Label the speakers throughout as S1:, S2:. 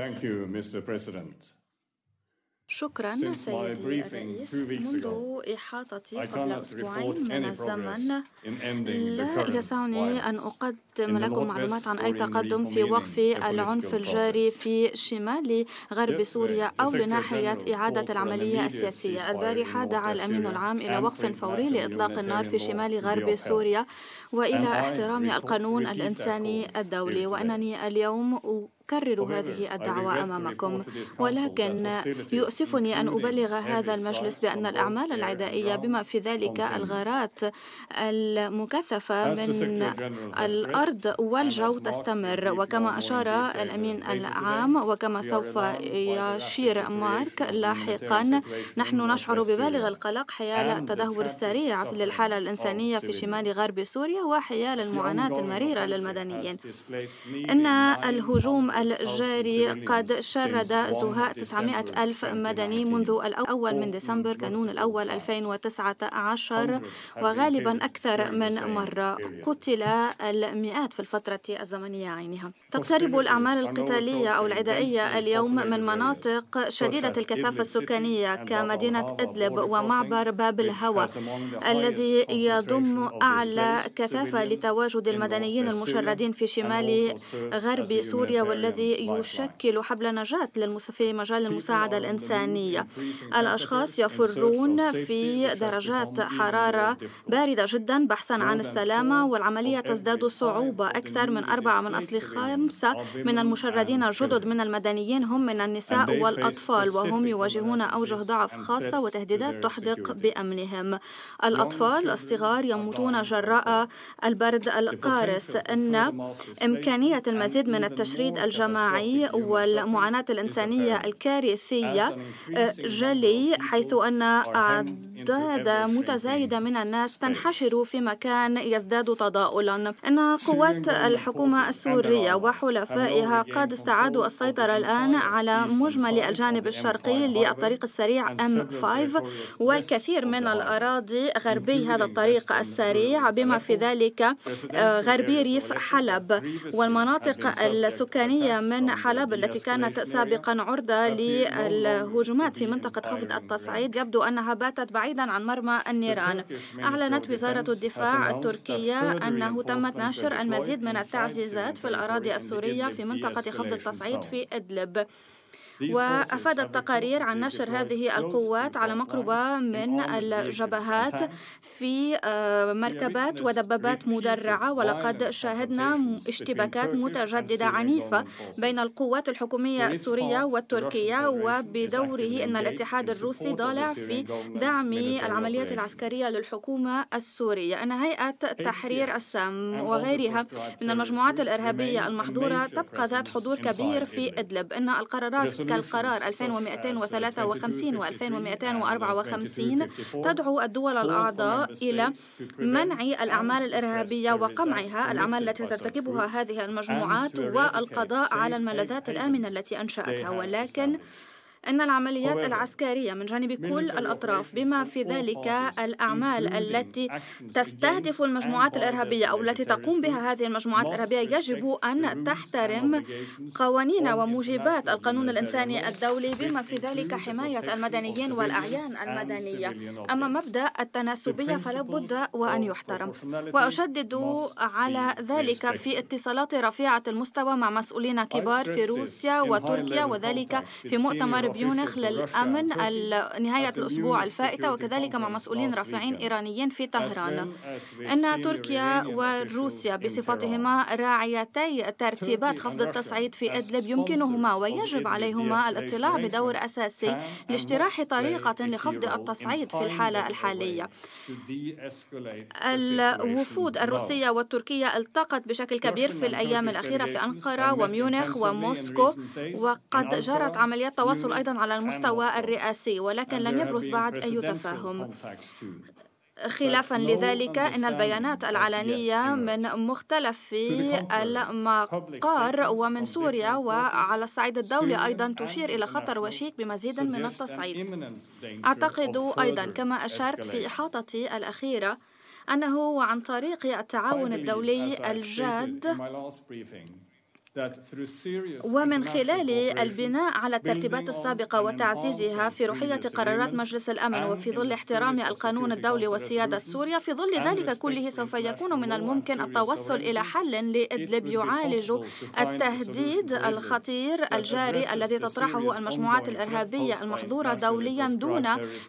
S1: Thank you, Mr. President.
S2: شكرا سيدي الرئيس. منذ إحاطتي قبل أسبوعين من الزمن. لا يسعني أن أقدم لكم معلومات عن أي تقدم في وقف العنف الجاري في شمال غرب سوريا أو بناحية إعادة العملية السياسية. البارحة دعا الأمين العام إلى وقف فوري لإطلاق النار في شمال غرب سوريا. وإلى احترام القانون الإنساني الدولي. وأنني اليوم أكرر هذه الدعوة أمامكم. ولكن يؤسفني أن أبلغ هذا المجلس بأن الأعمال العدائية بما في ذلك الغارات المكثفة من الأرض والجو تستمر. وكما أشار الأمين العام وكما سوف يشير مارك لاحقا نحن نشعر ببالغ القلق حيال التدهور السريع للحالة الإنسانية في شمال غرب سوريا. وحيال المعاناة المريرة للمدنيين. إن الهجوم الجاري قد شرد زهاء 900 ألف مدني منذ الأول من ديسمبر كانون الأول 2019 وغالبا أكثر من مرة قتل المئات في الفترة الزمنية عينها. تقترب الأعمال القتالية أو العدائية اليوم من مناطق شديدة الكثافة السكانية كمدينة إدلب ومعبر باب الهوى الذي يضم أعلى كثافة لتواجد المدنيين المشردين في شمال غرب سوريا والذي الذي يشكل حبل نجاة في مجال المساعدة الإنسانية. الأشخاص يفرون في درجات حرارة باردة جدا بحثا عن السلامة والعملية تزداد صعوبة أكثر من أربعة من أصل خمسة من المشردين الجدد من المدنيين هم من النساء والأطفال وهم يواجهون أوجه ضعف خاصة وتهديدات تحدق بأمنهم. الأطفال الصغار يموتون جراء البرد القارس إن إمكانية المزيد من التشريد الجماعي والمعاناة الإنسانية الكارثية جلي حيث أن أعداد متزايدة من الناس تنحشر في مكان يزداد تضاؤلا. إن قوات الحكومة السورية وحلفائها قد استعادوا السيطرة الآن على مجمل الجانب الشرقي للطريق السريع M5 والكثير من الأراضي غربي هذا الطريق السريع بما في ذلك غربي ريف حلب. والمناطق السكانية من حلب التي كانت سابقا عرضة للهجومات في منطقة خفض التصعيد يبدو أنها باتت بعيدا عن مرمى النيران. أعلنت وزارة الدفاع التركية أنه تمت نشر المزيد من التعزيزات في الأراضي السورية في منطقة خفض التصعيد في إدلب. وأفادت تقارير عن نشر هذه القوات على مقربة من الجبهات في مركبات ودبابات مدرعة. ولقد شاهدنا اشتباكات متجددة عنيفة بين القوات الحكومية السورية والتركية. وبدوره أن الاتحاد الروسي ضالع في دعم العمليات العسكرية للحكومة السورية. أن هيئة تحرير السام وغيرها من المجموعات الإرهابية المحظورة تبقى ذات حضور كبير في إدلب. إن القرارات كالقرار 2253 و 2254 تدعو الدول الأعضاء إلى منع الأعمال الإرهابية وقمعها الأعمال التي ترتكبها هذه المجموعات والقضاء على الملاذات الآمنة التي أنشأتها. ولكن أن العمليات العسكرية من جانب كل الأطراف بما في ذلك الأعمال التي تستهدف المجموعات الإرهابية أو التي تقوم بها هذه المجموعات الإرهابية يجب أن تحترم قوانين وموجبات القانون الإنساني الدولي بما في ذلك حماية المدنيين والأعيان المدنية. أما مبدأ التناسبية فلا بد وأن يحترم. وأشدد على ذلك في اتصالات رفيعة المستوى مع مسؤولين كبار في روسيا وتركيا وذلك في مؤتمر بيونخ للأمن نهاية الأسبوع الفائتة وكذلك مع مسؤولين رافعين إيرانيين في طهران. إن تركيا وروسيا بصفتهما راعيتي ترتيبات خفض التصعيد في إدلب يمكنهما ويجب عليهما الاطلاع بدور أساسي لاجتراح طريقة لخفض التصعيد في الحالة الحالية. الوفود الروسية والتركية التقت بشكل كبير في الأيام الأخيرة في أنقرة وميونخ وموسكو وقد جرت عمليات تواصل أيضا على المستوى الرئاسي ولكن لم يبرز بعد أي تفاهم. خلافا لذلك إن البيانات العلنية من مختلف المقار ومن سوريا وعلى الصعيد الدولي أيضا تشير إلى خطر وشيك بمزيد من التصعيد. أعتقد أيضا كما أشرت في احاطتي الأخيرة أنه عن طريق التعاون الدولي الجاد ومن خلال البناء على الترتيبات السابقة وتعزيزها في روحية قرارات مجلس الأمن وفي ظل احترام القانون الدولي وسيادة سوريا في ظل ذلك كله سوف يكون من الممكن التوصل إلى حل لإدلب يعالج التهديد الخطير الجاري الذي تطرحه المجموعات الإرهابية المحظورة دوليا دون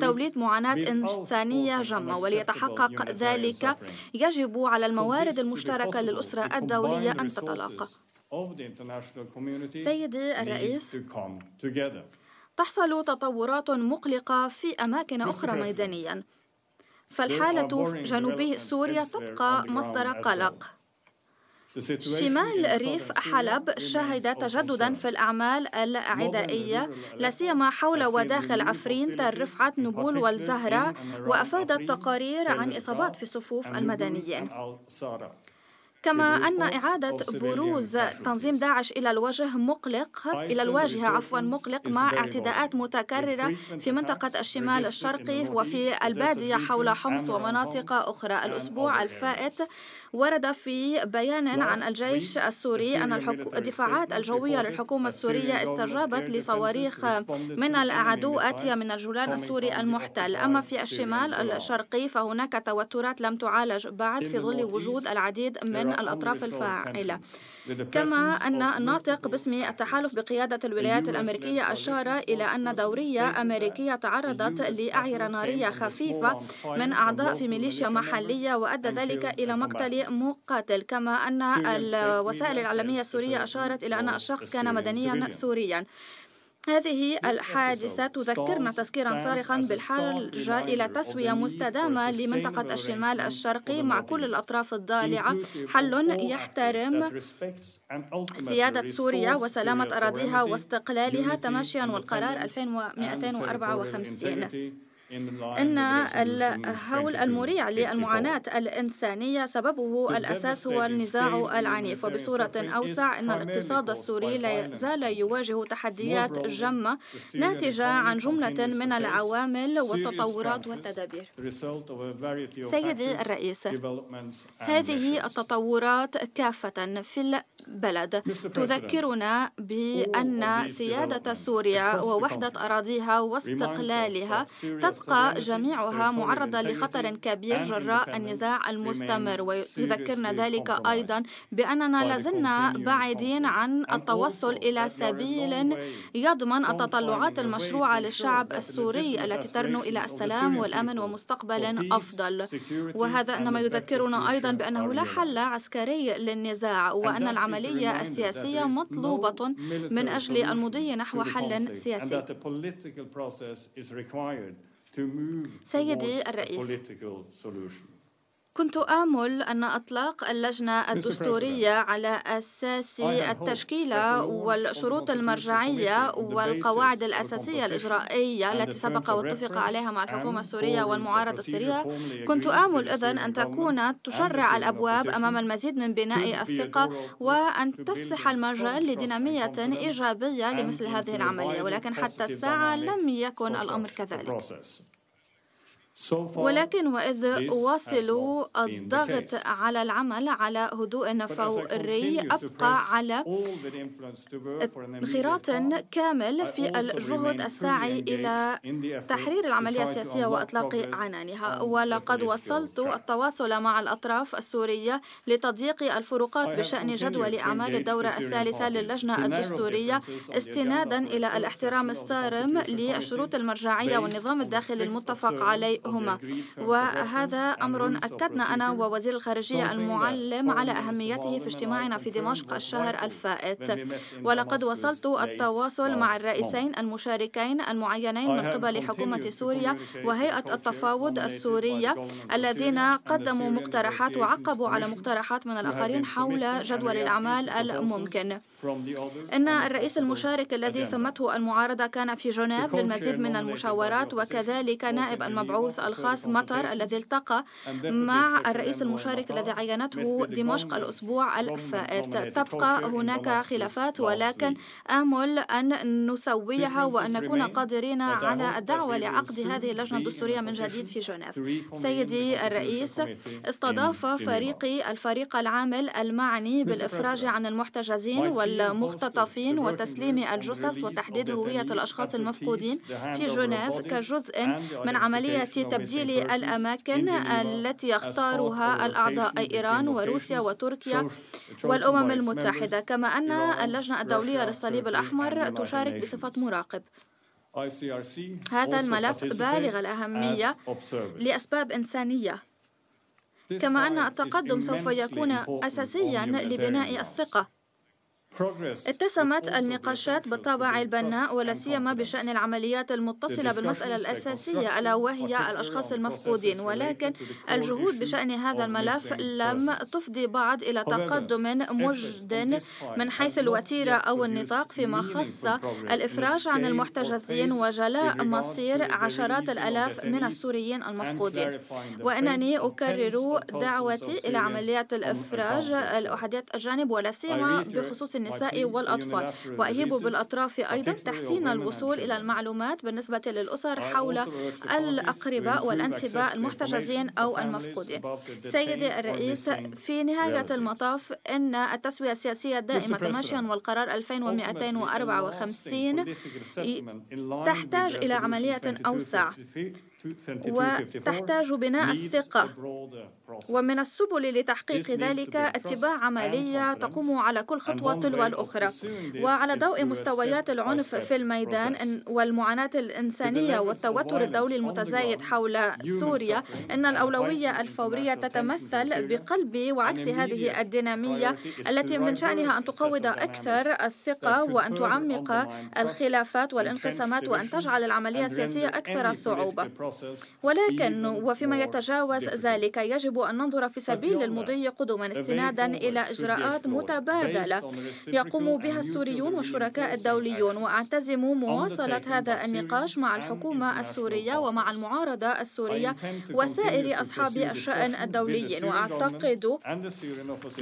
S2: توليد معاناة إنسانية جمة وليتحقق ذلك يجب على الموارد المشتركة للأسرة الدولية أن تتلاقى. سيدي الرئيس. تحصل تطورات مقلقة في أماكن أخرى ميدانيا. فالحالة في جنوب سوريا تبقى مصدر قلق. شمال ريف حلب شهد تجددا في الأعمال العدائية. لا سيما حول وداخل عفرين تل رفعت نبول والزهرة وأفادت تقارير عن إصابات في صفوف المدنيين. كما أن إعادة بروز تنظيم داعش إلى الوجه مقلق إلى الواجهة عفوا مقلق مع اعتداءات متكررة في منطقة الشمال الشرقي وفي البادية حول حمص ومناطق أخرى. الأسبوع الفائت ورد في بيان عن الجيش السوري أن الدفاعات الجوية للحكومة السورية استجابت لصواريخ من العدو آتية من الجولان السوري المحتل. أما في الشمال الشرقي فهناك توترات لم تعالج بعد في ظل وجود العديد من الأطراف الفاعلة. كما أن الناطق باسم التحالف بقيادة الولايات الأمريكية أشار إلى أن دورية أمريكية تعرضت لأعيرة نارية خفيفة من أعضاء في ميليشيا محلية وأدى ذلك إلى مقتل مقاتل. كما أن الوسائل الإعلامية السورية أشارت إلى أن الشخص كان مدنيا سوريا. هذه الحادثة تذكرنا تذكيرا صارخا بالحاجة إلى تسوية مستدامة لمنطقة الشمال الشرقي مع كل الأطراف الضالعة. حل يحترم سيادة سوريا وسلامة أراضيها واستقلالها تماشيا والقرار 2254 إن الهول المريع للمعاناة الإنسانية سببه الأساس هو النزاع العنيف وبصورة أوسع إن الاقتصاد السوري لا يزال يواجه تحديات جمة ناتجة عن جملة من العوامل والتطورات والتدابير. سيدي الرئيس هذه التطورات كافة في البلد. تذكرنا بأن سيادة سوريا ووحدة أراضيها واستقلالها تبقى جميعها معرضة لخطر كبير جراء النزاع المستمر ويذكرنا ذلك أيضا بأننا لازلنا بعيدين عن التوصل إلى سبيل يضمن التطلعات المشروعة للشعب السوري التي ترنو إلى السلام والأمن ومستقبل أفضل. وهذا إنما يذكرنا أيضا بأنه لا حل عسكري للنزاع وأن العملية السياسية مطلوبة من أجل المضي نحو حل سياسي. سيدي الرئيس كنت آمل أن إطلاق اللجنة الدستورية على أساس التشكيلة والشروط المرجعية والقواعد الأساسية الإجرائية التي سبق واتفق عليها مع الحكومة السورية والمعارضة السورية. كنت آمل إذن أن تكون تشرع الأبواب أمام المزيد من بناء الثقة وأن تفسح المجال لدينامية إيجابية لمثل هذه العملية ولكن حتى الساعة لم يكن الأمر كذلك. ولكن وإذ أواصل الضغط على العمل على هدوء فوري أبقى على انخراط كامل في الجهد الساعي إلى تحرير العملية السياسية وإطلاق عنانها. ولقد وصلت التواصل مع الأطراف السورية لتضييق الفروقات بشأن جدول أعمال الدورة الثالثة للجنة الدستورية استنادا إلى الاحترام الصارم للشروط المرجعية والنظام الداخلي المتفق عليه. هما وهذا أمر أكدنا أنا ووزير الخارجية المعلم على أهميته في اجتماعنا في دمشق الشهر الفائت. ولقد وصلت التواصل مع الرئيسين المشاركين المعينين من قبل حكومة سوريا وهيئة التفاوض السورية الذين قدموا مقترحات وعقبوا على مقترحات من الآخرين حول جدول الأعمال الممكن. إن الرئيس المشارك الذي سمته المعارضة كان في جنيف للمزيد من المشاورات وكذلك نائب المبعوث التحدث الخاص مطر الذي التقى مع الرئيس المشارك الذي عينته دمشق الأسبوع الفائت تبقى هناك خلافات ولكن آمل أن نسويها وأن نكون قادرين على الدعوة لعقد هذه اللجنة الدستورية من جديد في جنيف. سيدي الرئيس استضاف فريقي الفريق العامل المعني بالإفراج عن المحتجزين والمختطفين وتسليم الجثث وتحديد هوية الأشخاص المفقودين في جنيف كجزء من عملية تبديل الأماكن التي يختارها الأعضاء أي إيران وروسيا وتركيا والأمم المتحدة كما أن اللجنة الدولية للصليب الأحمر تشارك بصفة مراقب. هذا الملف بالغ الأهمية لأسباب إنسانية. كما أن التقدم سوف يكون أساسيا لبناء الثقة. اتسمت النقاشات بالطابع البناء ولا سيما بشأن العمليات المتصلة بالمسألة الأساسية ألا وهي الأشخاص المفقودين. ولكن الجهود بشأن هذا الملف لم تفضي بعد إلى تقدم مجد من حيث الوتيرة أو النطاق فيما خص الإفراج عن المحتجزين وجلاء مصير عشرات الآلاف من السوريين المفقودين. وإنني أكرر دعوتي إلى عمليات الإفراج الأحادية الجانب ولا سيما بخصوص النساء والأطفال. وأهيب بالأطراف أيضا تحسين الوصول إلى المعلومات بالنسبة للأسر حول الأقرباء والأنسباء المحتجزين أو المفقودين. سيدي الرئيس في نهاية المطاف إن التسوية السياسية الدائمة تماشيا والقرار 2254 تحتاج إلى عملية أوسع. وتحتاج بناء الثقة. ومن السبل لتحقيق ذلك اتباع عملية تقوم على كل خطوة تلو الأخرى وعلى ضوء مستويات العنف في الميدان والمعاناة الإنسانية والتوتر الدولي المتزايد حول سوريا إن الأولوية الفورية تتمثل بقلب وعكس هذه الدينامية التي من شأنها أن تقوض أكثر الثقة وأن تعمق الخلافات والانقسامات وأن تجعل العملية السياسية أكثر صعوبة. ولكن وفيما يتجاوز ذلك يجب أن ننظر في سبيل المضي قدما استنادا إلى إجراءات متبادلة يقوم بها السوريون والشركاء الدوليون وأعتزم مواصلة هذا النقاش مع الحكومة السورية ومع المعارضة السورية وسائر أصحاب الشأن الدوليين. وأعتقد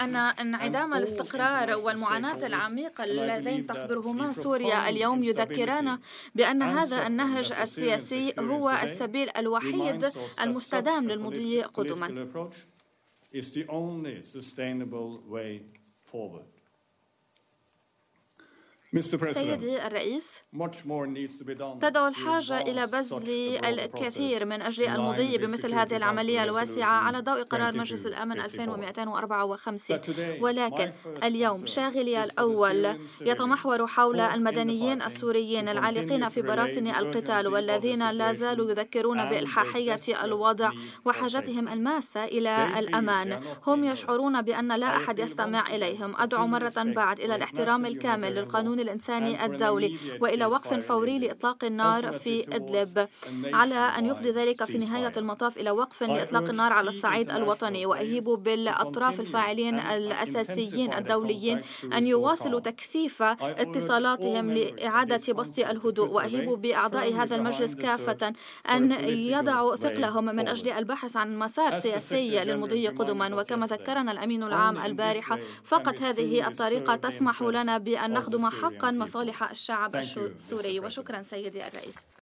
S2: أن انعدام الاستقرار والمعاناة العميقة اللذين تخبرهما سوريا اليوم يذكران بأن هذا النهج السياسي هو السبيل الوحيد المستدام للمضي قدما. سيدي الرئيس تدعو الحاجة إلى بذل الكثير من أجل المضي بمثل هذه العملية الواسعة على ضوء قرار مجلس الأمن 2254 ولكن اليوم شاغلي الأول يتمحور حول المدنيين السوريين العالقين في براثن القتال والذين لا زالوا يذكرون بإلحاحية الوضع وحاجتهم الماسة إلى الأمان. هم يشعرون بأن لا أحد يستمع إليهم. أدعو مرة بعد إلى الاحترام الكامل للقانون الإنساني الدولي وإلى وقف فوري لإطلاق النار في إدلب على أن يفضي ذلك في نهاية المطاف إلى وقف لإطلاق النار على الصعيد الوطني وأهيب بالأطراف الفاعلين الأساسيين الدوليين أن يواصلوا تكثيف اتصالاتهم لإعادة بسط الهدوء وأهيب بأعضاء هذا المجلس كافة أن يضعوا ثقلهم من أجل البحث عن مسار سياسي للمضي قدما وكما ذكرنا الأمين العام البارحة فقط هذه الطريقة تسمح لنا بأن نخدم حقا مصالح الشعب السوري وشكرا سيدي الرئيس.